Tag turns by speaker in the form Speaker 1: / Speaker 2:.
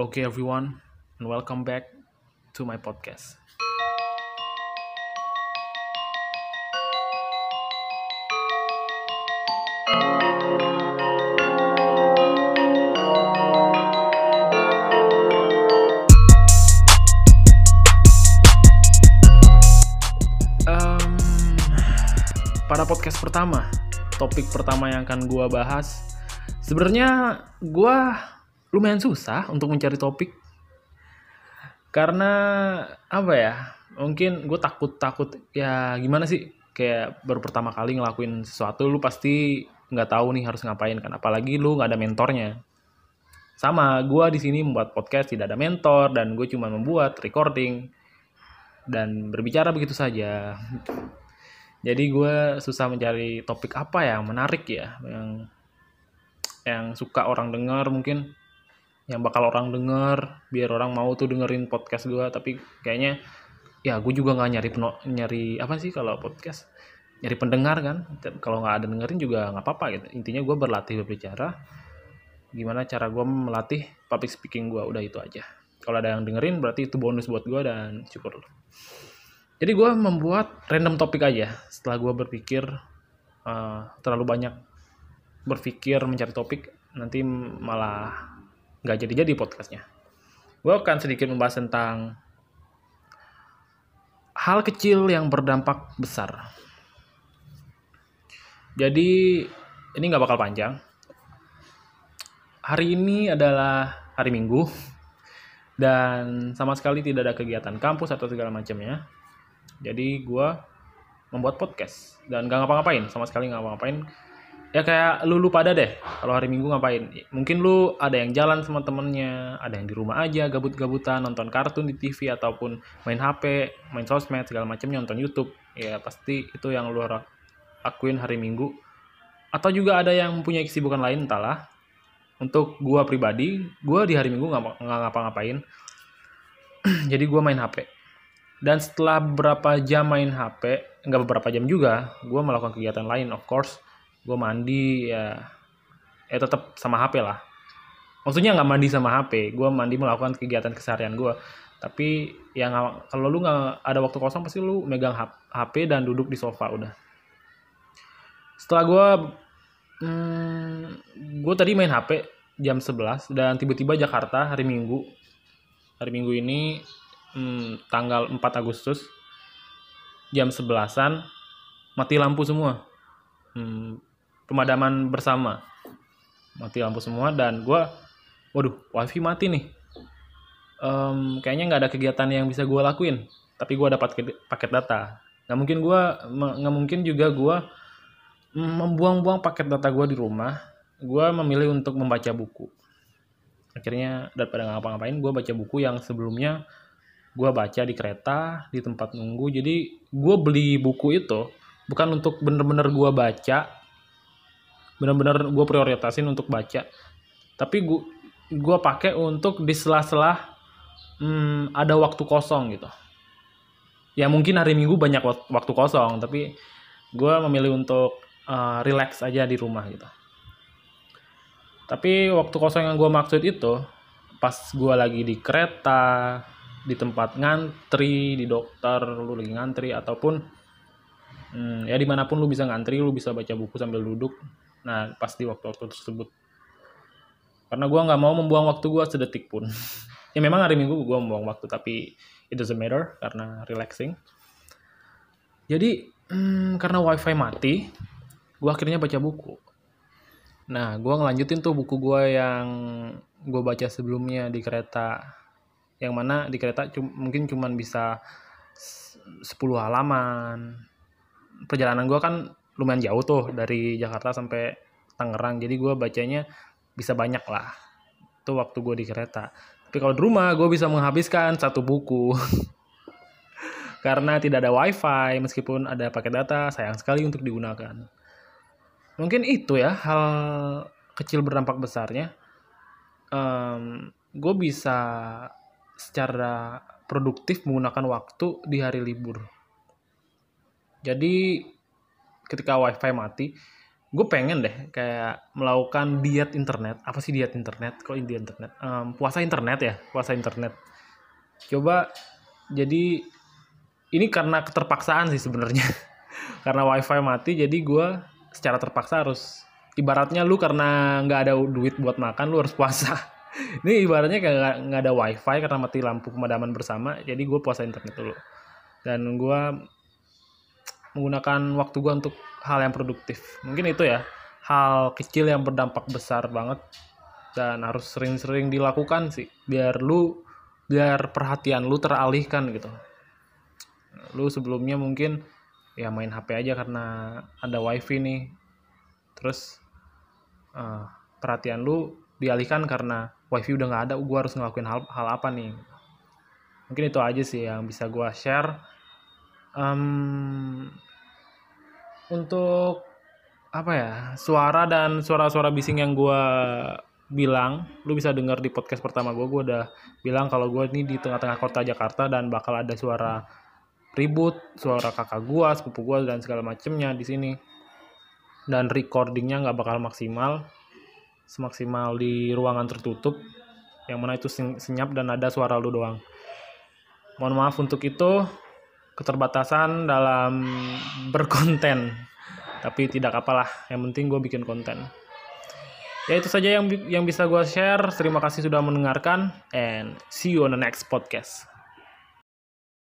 Speaker 1: Okay, everyone, and welcome back to my podcast. Um, pada podcast pertama, topik pertama yang akan gua bahas, sebenarnya gua lumayan susah untuk mencari topik. Karena apa ya mungkin gue takut takut ya gimana sih kayak baru pertama kali ngelakuin sesuatu lu pasti nggak tahu nih harus ngapain kan apalagi lu nggak ada mentornya. Sama gue di sini membuat podcast tidak ada mentor dan gue cuma membuat recording dan berbicara begitu saja. Jadi gue susah mencari topik apa yang menarik ya yang yang suka orang dengar mungkin yang bakal orang denger biar orang mau tuh dengerin podcast gue tapi kayaknya ya gue juga nggak nyari peno, nyari apa sih kalau podcast? Nyari pendengar kan? Kalau nggak ada dengerin juga nggak apa-apa gitu. Intinya gue berlatih berbicara. Gimana cara gue melatih public speaking gue udah itu aja. Kalau ada yang dengerin berarti itu bonus buat gue dan syukur jadi gue membuat random topik aja. Setelah gue berpikir uh, terlalu banyak berpikir mencari topik nanti malah nggak jadi-jadi podcastnya. Gue akan sedikit membahas tentang hal kecil yang berdampak besar. Jadi ini nggak bakal panjang. Hari ini adalah hari Minggu dan sama sekali tidak ada kegiatan kampus atau segala macamnya. Jadi gue membuat podcast dan nggak ngapa-ngapain sama sekali nggak ngapa-ngapain ya kayak lu lu pada deh kalau hari minggu ngapain. Mungkin lu ada yang jalan sama temennya ada yang di rumah aja gabut-gabutan nonton kartun di TV ataupun main HP main sosmed segala macamnya nonton YouTube. Ya pasti itu yang lu lakuin hari minggu. Atau juga ada yang punya kesibukan lain entahlah. Untuk gua pribadi gua di hari minggu nggak ngapa-ngapain. Jadi gua main HP dan setelah berapa jam main HP nggak beberapa jam juga gua melakukan kegiatan lain of course gue mandi ya ya tetap sama HP lah. Maksudnya nggak mandi sama HP gue mandi melakukan kegiatan keseharian gue tapi yang kalau lu nggak ada waktu kosong pasti lu megang HP dan duduk di sofa udah. Setelah gue hmm, gue tadi main HP jam 11 dan tiba-tiba Jakarta hari Minggu. Hari Minggu ini hmm, tanggal 4 Agustus jam 11an mati lampu semua. Hmm, pemadaman bersama. Mati lampu semua dan gue waduh wifi mati nih. Um, kayaknya nggak ada kegiatan yang bisa gue lakuin tapi gue dapat paket data. Nggak mungkin gue nggak mungkin juga gue membuang-buang paket data gue di rumah. Gue memilih untuk membaca buku. Akhirnya daripada ngapa-ngapain gue baca buku yang sebelumnya gue baca di kereta di tempat nunggu. Jadi gue beli buku itu bukan untuk bener-bener gue baca benar-benar gue prioritasin untuk baca. Tapi gue gue pakai untuk di sela-sela hmm, ada waktu kosong gitu. Ya mungkin hari minggu banyak waktu kosong tapi gue memilih untuk uh, relax aja di rumah gitu. Tapi waktu kosong yang gue maksud itu pas gue lagi di kereta di tempat ngantri di dokter lu lagi ngantri ataupun hmm, ya di mana pun lu bisa ngantri lu bisa baca buku sambil duduk Nah, pasti waktu-waktu tersebut. Karena gue nggak mau membuang waktu gue sedetik pun. ya memang hari minggu gue membuang waktu, tapi it doesn't matter karena relaxing. Jadi, hmm, karena wifi mati, gue akhirnya baca buku. Nah, gue ngelanjutin tuh buku gue yang gue baca sebelumnya di kereta. Yang mana di kereta cum mungkin cuman bisa 10 halaman. Perjalanan gue kan lumayan jauh tuh dari Jakarta sampai Tangerang. Jadi gue bacanya bisa banyak lah. Itu waktu gue di kereta. Tapi kalau di rumah gue bisa menghabiskan satu buku. Karena tidak ada wifi meskipun ada paket data sayang sekali untuk digunakan. Mungkin itu ya hal kecil berdampak besarnya. Um, gue bisa secara produktif menggunakan waktu di hari libur. Jadi ketika wifi mati gue pengen deh kayak melakukan diet internet. Apa sih diet internet? Kok diet internet? Um, puasa internet ya? Puasa internet. Coba jadi ini karena keterpaksaan sih sebenarnya. Karena wifi mati jadi gue secara terpaksa harus ibaratnya lu karena nggak ada duit buat makan lu harus puasa. Ini ibaratnya kayak nggak ada wifi karena mati lampu pemadaman bersama jadi gue puasa internet dulu. Dan gue menggunakan waktu gue untuk hal yang produktif. Mungkin itu ya hal kecil yang berdampak besar banget dan harus sering-sering dilakukan sih biar lu biar perhatian lu teralihkan gitu. Lu sebelumnya mungkin ya main HP aja karena ada wifi nih. Terus uh, perhatian lu dialihkan karena wifi udah nggak ada gue harus ngelakuin hal hal apa nih? Mungkin itu aja sih yang bisa gue share um, untuk apa ya suara dan suara-suara bising yang gue bilang lu bisa dengar di podcast pertama gue gue udah bilang kalau gue ini di tengah-tengah kota Jakarta dan bakal ada suara ribut suara kakak gue sepupu gue dan segala macemnya di sini. Dan recordingnya nggak bakal maksimal semaksimal di ruangan tertutup yang mana itu senyap dan ada suara lu doang. Mohon maaf untuk itu keterbatasan dalam berkonten. Tapi tidak apalah yang penting gue bikin konten. Ya itu saja yang yang bisa gue share. Terima kasih sudah mendengarkan and see you on the next podcast